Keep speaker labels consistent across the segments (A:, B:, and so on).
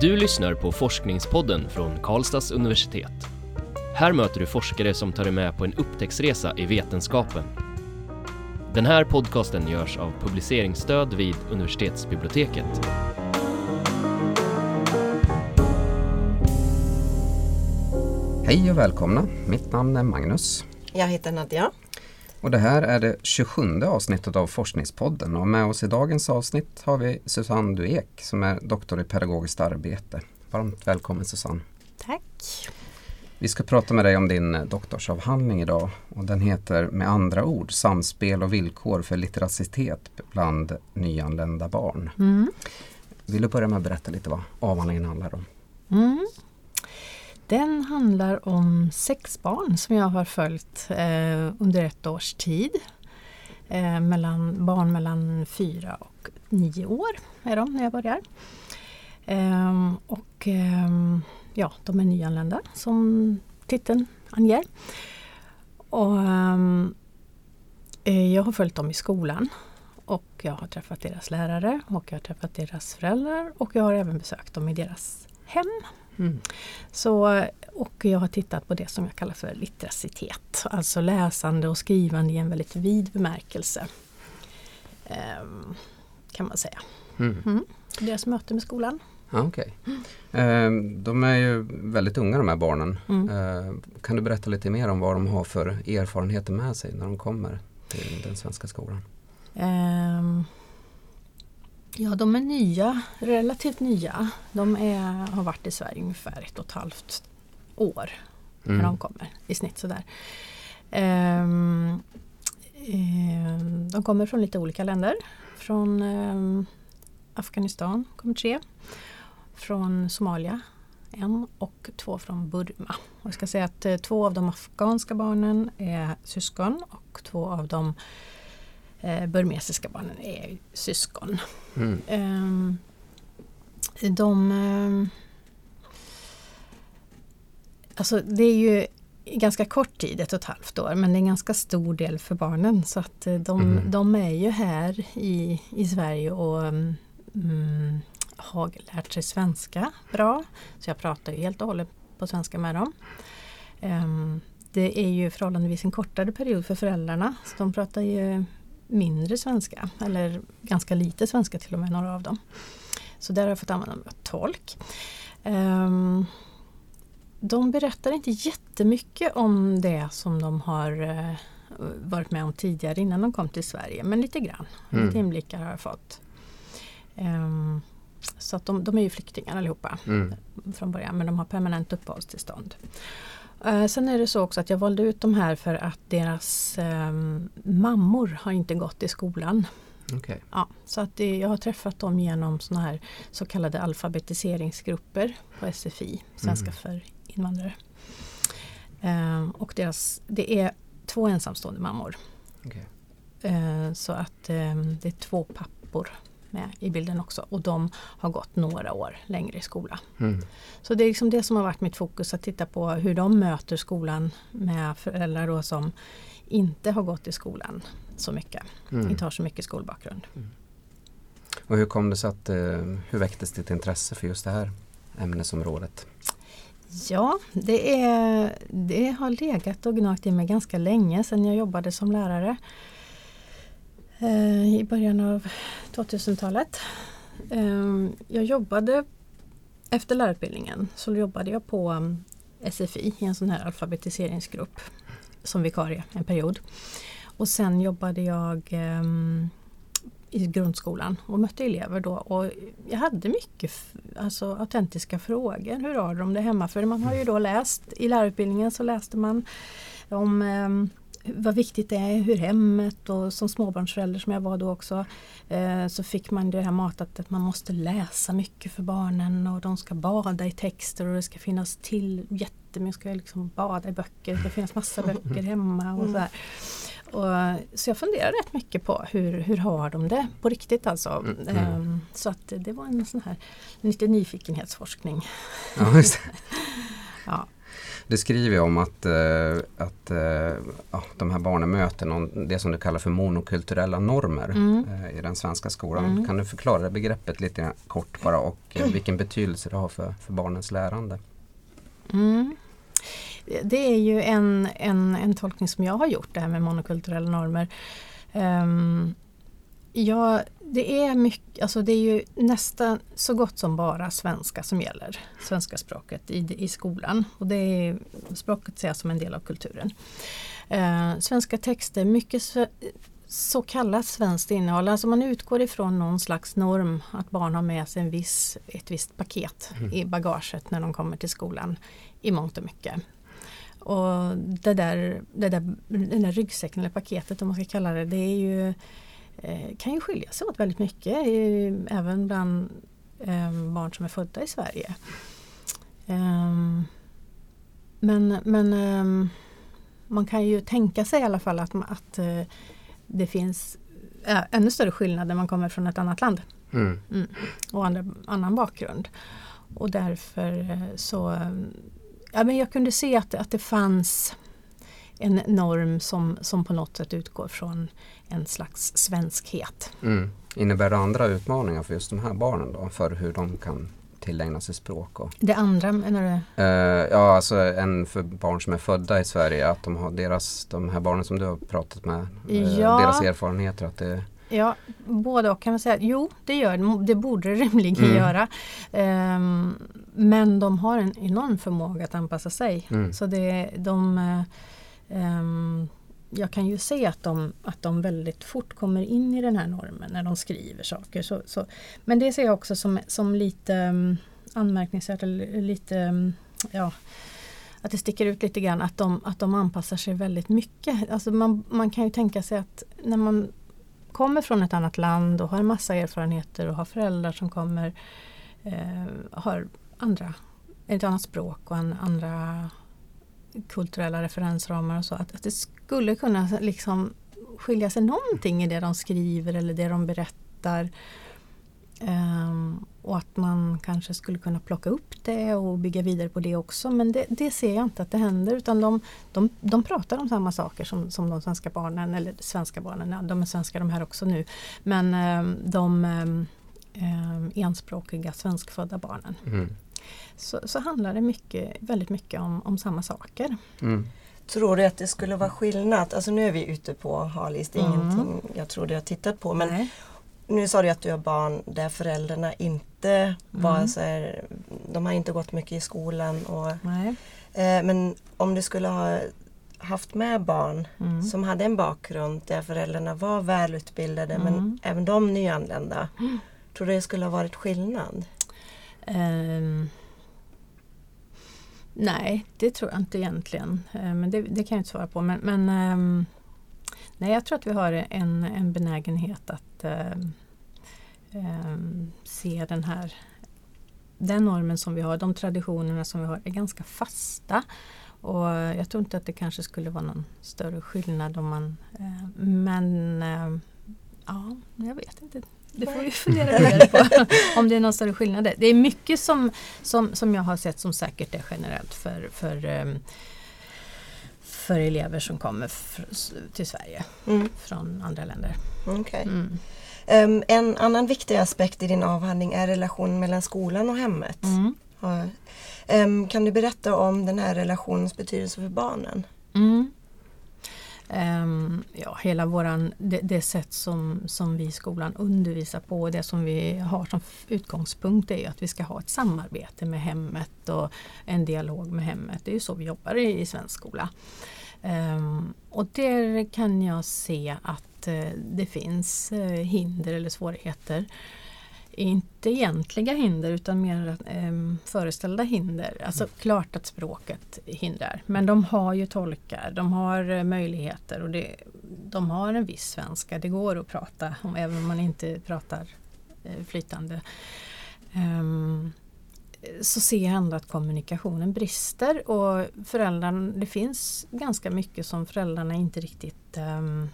A: Du lyssnar på Forskningspodden från Karlstads universitet. Här möter du forskare som tar dig med på en upptäcktsresa i vetenskapen. Den här podcasten görs av publiceringsstöd vid universitetsbiblioteket.
B: Hej och välkomna! Mitt namn är Magnus.
C: Jag heter Nadja.
B: Och det här är det 27 avsnittet av Forskningspodden och med oss i dagens avsnitt har vi Susanne Duek som är doktor i pedagogiskt arbete. Varmt välkommen Susanne!
C: Tack!
B: Vi ska prata med dig om din doktorsavhandling idag och den heter med andra ord Samspel och villkor för litteracitet bland nyanlända barn.
C: Mm.
B: Vill du börja med att berätta lite vad avhandlingen handlar om?
C: Mm. Den handlar om sex barn som jag har följt eh, under ett års tid. Eh, mellan, barn mellan fyra och nio år är de när jag börjar. Eh, och ehm, ja, de är nyanlända som titeln anger. Och, ehm, eh, jag har följt dem i skolan och jag har träffat deras lärare och jag har träffat deras föräldrar och jag har även besökt dem i deras hem.
B: Mm.
C: Så, och jag har tittat på det som jag kallar för litteracitet, alltså läsande och skrivande i en väldigt vid bemärkelse. Ehm, kan man säga.
B: Mm.
C: Mm. Deras möte med skolan.
B: Ja, okay. Eh, de är ju väldigt unga de här barnen.
C: Mm.
B: Eh, kan du berätta lite mer om vad de har för erfarenheter med sig när de kommer till den svenska skolan?
C: Ja, de är nya, relativt nya. De är, har varit i Sverige ungefär ett och ett halvt år när
B: Mm.
C: de kommer i snitt sådär. Ehm, ehm, de kommer från lite olika länder. Från ehm, Afghanistan kommer tre. Från Somalia en och två från Burma. Och jag ska säga att eh, två av de afghanska barnen är syskon och två av de eh, burmesiska barnen är syskon.
B: Mm.
C: Ehm, de... ehm, alltså det är ju ganska kort tid, ett och ett halvt år, men det är en ganska stor del för barnen. Så att eh, de,
B: Mhm.
C: de är ju här i, i Sverige och mm, har lärt sig svenska bra. Så jag pratar ju helt och hållet på svenska med dem. Ehm, det är ju förhållandevis en kortare period för föräldrarna. Så de pratar ju mindre svenska, eller ganska lite svenska till och med, några av dem. Så där har jag fått använda mig av tolk. Ehm, de berättar inte jättemycket om det som de har eh, varit med om tidigare innan de kom till Sverige, men lite grann.
B: Mm.
C: Lite inblickar har jag fått. Ehm, så att de, de är ju flyktingar allihopa
B: Mm.
C: från början men de har permanent uppehållstillstånd. Eh, sen är det så också att jag valde ut de här för att deras ehm, mammor har inte gått i skolan.
B: Okej.
C: Ja, så att det, jag har träffat dem genom såna här så kallade alfabetiseringsgrupper på SFI, Svenska
B: Mm.
C: för invandrare. Ehm, och deras, det är två ensamstående mammor.
B: Okej.
C: Eh, Så att ehm, det är två pappor med i bilden också och de har gått några år längre i skola.
B: Mm.
C: Så det är liksom det som har varit mitt fokus, att titta på hur de möter skolan med föräldrar då som inte har gått i skolan så mycket,
B: Mm.
C: inte har så mycket skolbakgrund.
B: Och hur kom det sig att, eh, hur väcktes ditt intresse för just det här ämnesområdet?
C: Ja, det, är, det har legat och gnagt i mig ganska länge sedan jag jobbade som lärare. Eh, I början av 2000-talet. Ehm, jag jobbade efter lärarutbildningen så jobbade jag på mm, SFI i en sån här alfabetiseringsgrupp som vikarie en period. Och sen jobbade jag ehm, i grundskolan och mötte elever då och jag hade mycket alltså, autentiska frågor. Hur har de det hemma? För man har ju då läst, i lärarutbildningen så läste man om ehm, vad viktigt det är, hur hemmet och som småbarnsförälder som jag var då också eh, så fick man det här matat att man måste läsa mycket för barnen och de ska bada i texter och det ska finnas till jättemycket, ska liksom bada i böcker, det ska finnas massa böcker hemma och sådär. Och, så jag funderar rätt mycket på hur, hur har de det på riktigt alltså.
B: Mm, mm.
C: Ehm, så att det var en sån här lite nyfikenhetsforskning.
B: Ja, just det. Skriver ju om att, eh, att eh, ja, de här barnen möter någon, det som du kallar för monokulturella normer
C: Mm.
B: eh, i den svenska skolan.
C: Mm.
B: Kan du förklara det begreppet lite kort bara och vilken betydelse det har för, för barnens lärande?
C: Mm. Det är ju en, en, en tolkning som jag har gjort, det här med monokulturella normer. Um, ja, det är mycket, alltså det är ju nästan så gott som bara svenska som gäller, svenska språket i, i skolan. Och det är, språket ses som en del av kulturen. Uh, svenska texter, mycket så, kallat svenskt innehåll, alltså man utgår ifrån någon slags norm att barn har med sig en viss, ett visst paket
B: Mm.
C: i bagaget när de kommer till skolan i mångt och mycket. Och det där, det där, den där ryggsäcken eller paketet om man ska kalla det, det är ju, eh, kan ju skilja sig åt väldigt mycket eh, även bland eh, barn som är födda i Sverige. Ehm, men men ehm, man kan ju tänka sig i alla fall att, att eh, det finns ännu större skillnad när man kommer från ett annat land
B: Mm.
C: och andra, annan bakgrund. Och därför eh, så eh, ja, men jag kunde se att, att det fanns en norm som, som på något sätt utgår från en slags svenskhet.
B: Mm. Innebär det andra utmaningar för just de här barnen då? För hur de kan tillägna sig språk? Och,
C: Det andra menar du?
B: eh, ja, alltså en för barn som är födda i Sverige, att de har deras, de här barnen som du har pratat med, eh,
C: Ja.
B: deras erfarenheter att det
C: Ja, både och kan man säga. Jo, det gör det. Borde det rimligen
B: Mm.
C: göra. Ehm, men de har en enorm förmåga att anpassa sig.
B: Mm.
C: Så det, de, eh, Ehm, jag kan ju se att de, att de väldigt fort kommer in i den här normen när de skriver saker. Så, så, men det ser jag också som, som lite um, anmärkningsvärt, eller lite um, ja, att det sticker ut lite grann att de, att de anpassar sig väldigt mycket. Alltså man, man kan ju tänka sig att när man kommer från ett annat land och har massa erfarenheter och har föräldrar som kommer eh, har andra, ett annat språk och en, andra kulturella referensramar och så. Att, att det skulle kunna liksom skilja sig någonting i det de skriver eller det de berättar. Um, och att man kanske skulle kunna plocka upp det och bygga vidare på det också. Men det, det ser jag inte att det händer utan de, de, de pratar om samma saker som, som de svenska barnen, eller svenska barnen, ja, de är svenska de här också nu. Men um, de um, enspråkiga svenskfödda barnen.
B: Mm.
C: Så, så handlar det mycket, väldigt mycket om, om samma saker.
B: Mm.
D: Tror du att det skulle vara skillnad? Alltså nu är vi ute på halis, det är
C: Mm.
D: ingenting jag trodde jag tittat på. Men
C: Nej.
D: nu sa du att du har barn där föräldrarna inte var
C: Mm.
D: så här, de har inte gått mycket i skolan. Och,
C: Nej.
D: eh, men om du skulle ha haft med barn
C: Mm.
D: som hade en bakgrund där föräldrarna var välutbildade men
C: Mm.
D: även de nyanlända. Tror du det skulle ha varit skillnad?
C: Um, nej, det tror jag inte egentligen. Ehm, men det, det kan jag inte svara på. Men, men um, nej, jag tror att vi har en, en benägenhet att um, se den här den normen som vi har, de traditionerna som vi har är ganska fasta. Och jag tror inte att det kanske skulle vara någon större skillnad om man eh, Men eh, ja, jag vet inte. Det får vi fundera vidare på. om det är någon större skillnad. Det är mycket som, som, som jag har sett som säkert är generellt för, för, eh, för elever som kommer till Sverige
D: Mm.
C: från andra länder.
D: okej.
C: Mm.
D: Ehm, en annan viktig aspekt i din avhandling är relationen mellan skolan och hemmet.
C: Mm.
D: Ehm, kan du berätta om den här relationens betydelse för barnen?
C: Mm. Um, ja, hela våran, det, det sätt som, som vi i skolan undervisar på och det som vi har som utgångspunkt är ju att vi ska ha ett samarbete med hemmet och en dialog med hemmet. Det är ju så vi jobbar i, i svensk skola. Um, och där kan jag se att uh, det finns uh, hinder eller svårigheter. Inte egentliga hinder utan mer um, föreställda hinder. Alltså klart att språket hindrar. Men de har ju tolkar, de har eh, möjligheter och det, de har en viss svenska. Det går att prata om även om man inte pratar eh, flytande. Ehm, så ser jag ändå att kommunikationen brister och föräldrarna, det finns ganska mycket som föräldrarna inte riktigt ehm,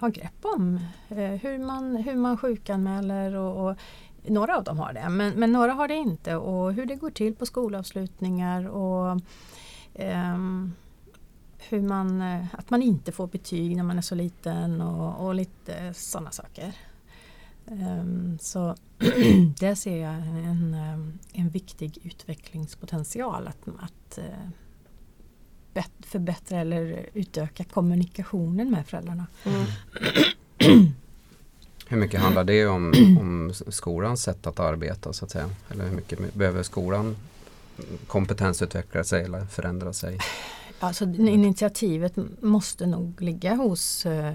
C: har grepp om. Eh, hur, man, hur man sjukanmäler och, och några av dem har det, men, men några har det inte och hur det går till på skolavslutningar och um, hur man, eh, att man inte får betyg när man är så liten och, och lite sådana saker. Um, så där ser jag en, eh, en viktig utvecklingspotential att, att eh, förbättra eller utöka kommunikationen med föräldrarna.
D: Mm.
B: Hur mycket handlar det om, om skolans sätt att arbeta så att säga? Eller hur mycket behöver skolan kompetensutveckla sig eller förändra sig?
C: Alltså, initiativet måste nog ligga hos eh,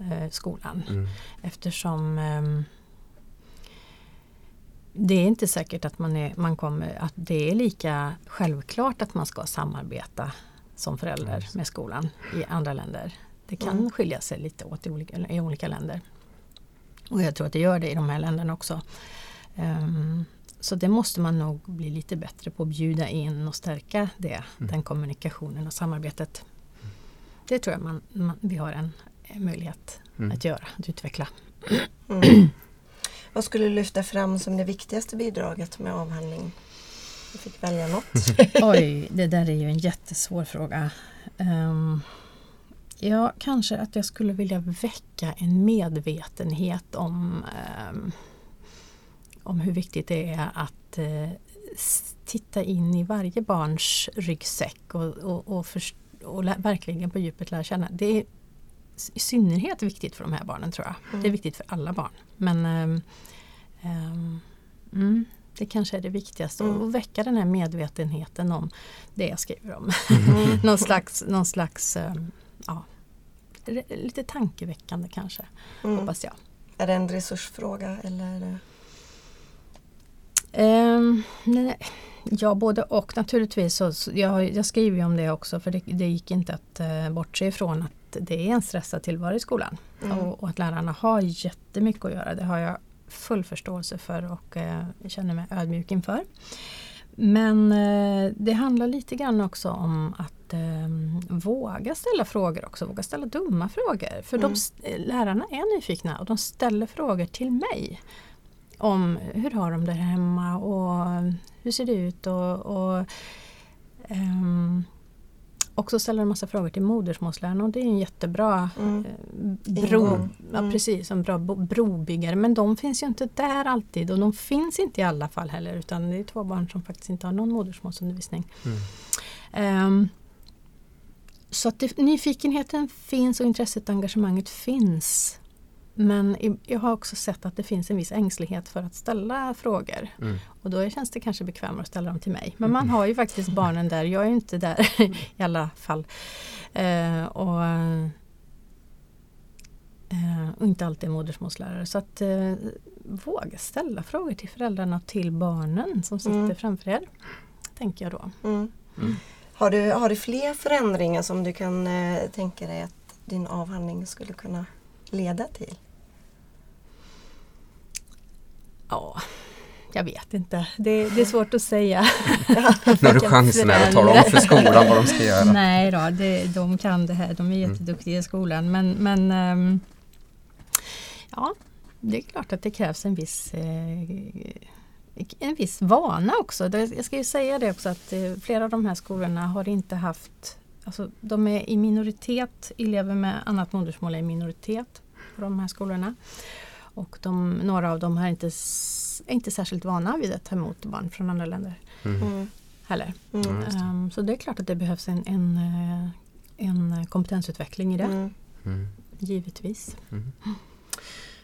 C: eh, skolan
B: Mm.
C: eftersom ehm, det är inte säkert att, man är, man kommer, att det är lika självklart att man ska samarbeta som förälder med skolan i andra länder. Det kan
D: Mm.
C: skilja sig lite åt i olika, i olika länder. Och jag tror att det gör det i de här länderna också. Ehm, så det måste man nog bli lite bättre på att bjuda in och stärka det, den kommunikationen och samarbetet. Det tror jag man, man, vi har en eh, möjlighet
B: Mm.
C: att göra, att utveckla.
D: Mm. Vad skulle du lyfta fram som det viktigaste bidraget med avhandling? Du fick välja något.
C: Oj, det där är ju en jättesvår fråga. Um, ja, kanske att jag skulle vilja väcka en medvetenhet om, ehm, om hur viktigt det är att eh, titta in i varje barns ryggsäck och, och, och, och verkligen på djupet lära känna. Det är i synnerhet viktigt för de här barnen tror jag. Det är viktigt för alla barn. Men ehm, mm, det kanske är det viktigaste.
D: Mm.
C: Att väcka den här medvetenheten om det jag skriver om.
D: Mm.
C: någon slags, någon slags ehm, ja, lite tankeväckande kanske,
D: Mm.
C: hoppas jag.
D: Är det en resursfråga eller?
C: Ehm, nej, ja, både och naturligtvis. Så, jag, jag skriver ju om det också för det, det gick inte att uh, bortse ifrån att det är en stressad tillvaro i skolan.
D: Mm.
C: Och, och att lärarna har jättemycket att göra. Det har jag full förståelse för och jag känner mig ödmjuk inför. Men eh, det handlar lite grann också om att eh, våga ställa frågor också, våga ställa dumma frågor. För
D: Mm.
C: de, eh, lärarna är nyfikna och de ställer frågor till mig. Om hur har de det hemma och hur ser det ut och, och ehm, också ställer en massa frågor till modersmålslärarna och det är en jättebra
D: Mm.
C: eh, bro,
D: Ingång.
C: ja,
D: Mm.
C: precis, en bra brobyggare. Men de finns ju inte där alltid och de finns inte i alla fall heller utan det är två barn som faktiskt inte har någon modersmålsundervisning.
B: Mm.
C: Ehm, så att det, nyfikenheten finns och intresset och engagemanget finns. Men jag har också sett att det finns en viss ängslighet för att ställa frågor.
B: Mm.
C: Och då känns det kanske bekvämare att ställa dem till mig. Men man har ju faktiskt barnen där. Jag är ju inte där i alla fall. Eh, och, eh, och inte alltid modersmålslärare. Så att eh, våga ställa frågor till föräldrarna och till barnen som sitter
D: Mm.
C: framför er. Tänker jag då.
D: Mm.
B: Mm.
D: Har, du, har du fler förändringar som du kan eh, tänka dig att din avhandling skulle kunna leda till?
C: Ja, jag vet inte. Det, det är svårt att säga.
B: Nu har du chansen här att tala om för skolan vad de ska göra.
C: Nej då, det, de kan det här. De är jätteduktiga i skolan. Men, men ehm, ja, det är klart att det krävs en viss eh, en viss vana också. Jag ska ju säga det också att eh, flera av de här skolorna har inte haft Alltså, de är i minoritet, elever med annat modersmål är i minoritet på de här skolorna. Och de, några av dem är inte, är inte särskilt vana vid att ta emot barn från andra länder
B: Mm.
D: Mm.
C: heller.
D: Mm.
B: Mm.
C: Ehm, så det är klart att det behövs en, en, eh, en kompetensutveckling i det,
D: Mm.
B: Mm.
C: givetvis.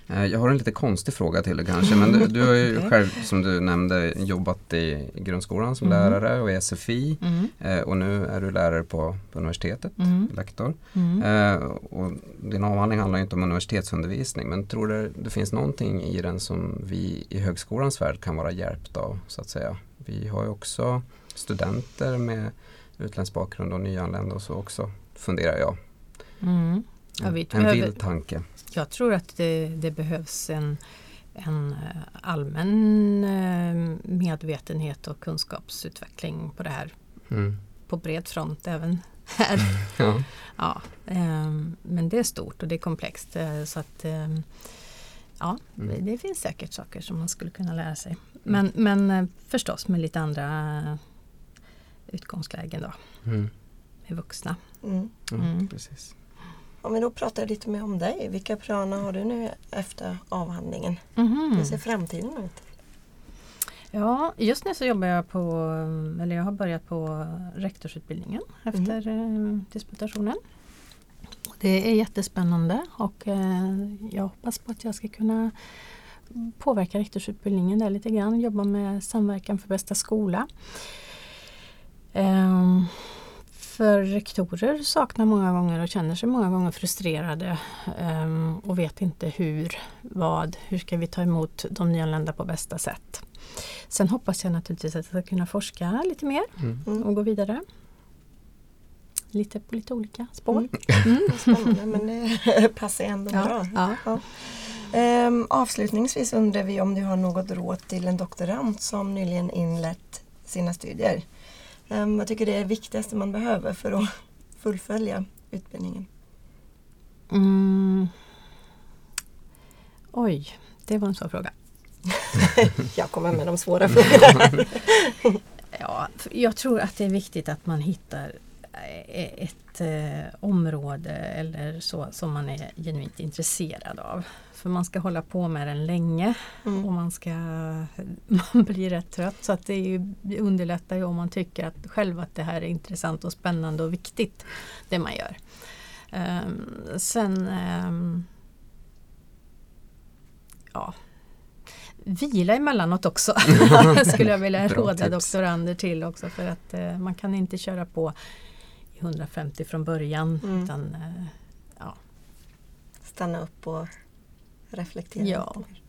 B: Eh, Jag har en lite konstig fråga till dig kanske men du, du har ju
C: Okej.
B: själv som du nämnde jobbat i grundskolan som
C: Mm.
B: lärare och i SFI
C: Mm.
B: eh, och nu är du lärare på, på universitetet,
C: Mm.
B: lektor.
C: Mm.
B: Eh, och din avhandling handlar inte om universitetsundervisning men tror du det finns någonting i den som vi i högskolans värld kan vara hjälpta av så att säga? Vi har ju också studenter med utländsk bakgrund och nyanlända och så också funderar jag.
C: Mm. Ja, vi
B: en
C: behöver-
B: vild tanke.
C: Jag tror att det, det behövs en, en eh, allmän eh, medvetenhet och kunskapsutveckling på det här
B: Mm.
C: på bred front även här.
B: Ja.
C: Ja, ehm, men det är stort och det är komplext. eh, Så att, ehm, ja,
B: Mm.
C: det, finns säkert saker som man skulle kunna lära sig. Men, men eh, förstås med lite andra utgångslägen då,
B: Mm.
C: med vuxna.
D: Mm.
B: Ja,
C: Mm.
B: precis.
D: Om vi då pratar lite mer om dig, vilka planer har du nu efter avhandlingen? Hur ser framtiden ut?
C: Ja, just nu så jobbar jag på, eller jag har börjat på rektorsutbildningen efter eh, disputationen. Det är jättespännande och eh, jag hoppas på att jag ska kunna påverka rektorsutbildningen där lite grann, jobba med samverkan för bästa skola. För rektorer saknar många gånger och känner sig många gånger frustrerade ehm, och vet inte hur, vad, hur ska vi ta emot de nyanlända på bästa sätt. Sen hoppas jag naturligtvis att jag ska kunna forska lite mer
B: Mm.
D: Mm.
C: och gå vidare. Lite på lite olika spår.
D: Mm.
C: Mm.
D: Spännande men det passar ändå bra.
C: Ja, ja.
D: Ehm, avslutningsvis undrar vi om du har något råd till en doktorand som nyligen inlett sina studier. Ehm, vad tycker du är det viktigaste man behöver för att fullfölja utbildningen?
C: Mm. Oj, det var en svår fråga.
D: Jag kommer med de svåra frågorna.
C: Ja, jag tror att det är viktigt att man hittar ett eh, område eller så som man är genuint intresserad av. För man ska hålla på med den länge och
D: Mm.
C: man ska man blir rätt trött så att det, är ju, underlättar ju om man tycker att själv att det här är intressant och spännande och viktigt det man gör. Ehm, sen ehm, ja Vila emellanåt också skulle jag vilja råda doktorander till också för att eh, man kan inte köra på 150 från början
D: Mm.
C: utan eh,
D: Stanna upp och reflektera
C: Ja.
D: lite mer.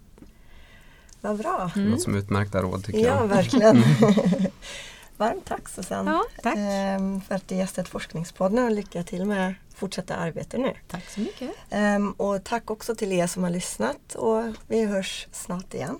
D: Vad bra!
B: Det
C: mm.
B: låter som utmärkta råd tycker
D: Ja,
B: jag.
D: verkligen. Varmt tack Susanne
C: Ja, tack.
D: ehm, för att du gästat Forskningspodden och lycka till med fortsatta arbete nu.
C: Tack så mycket.
D: Ehm, och tack också till er som har lyssnat och vi hörs snart igen.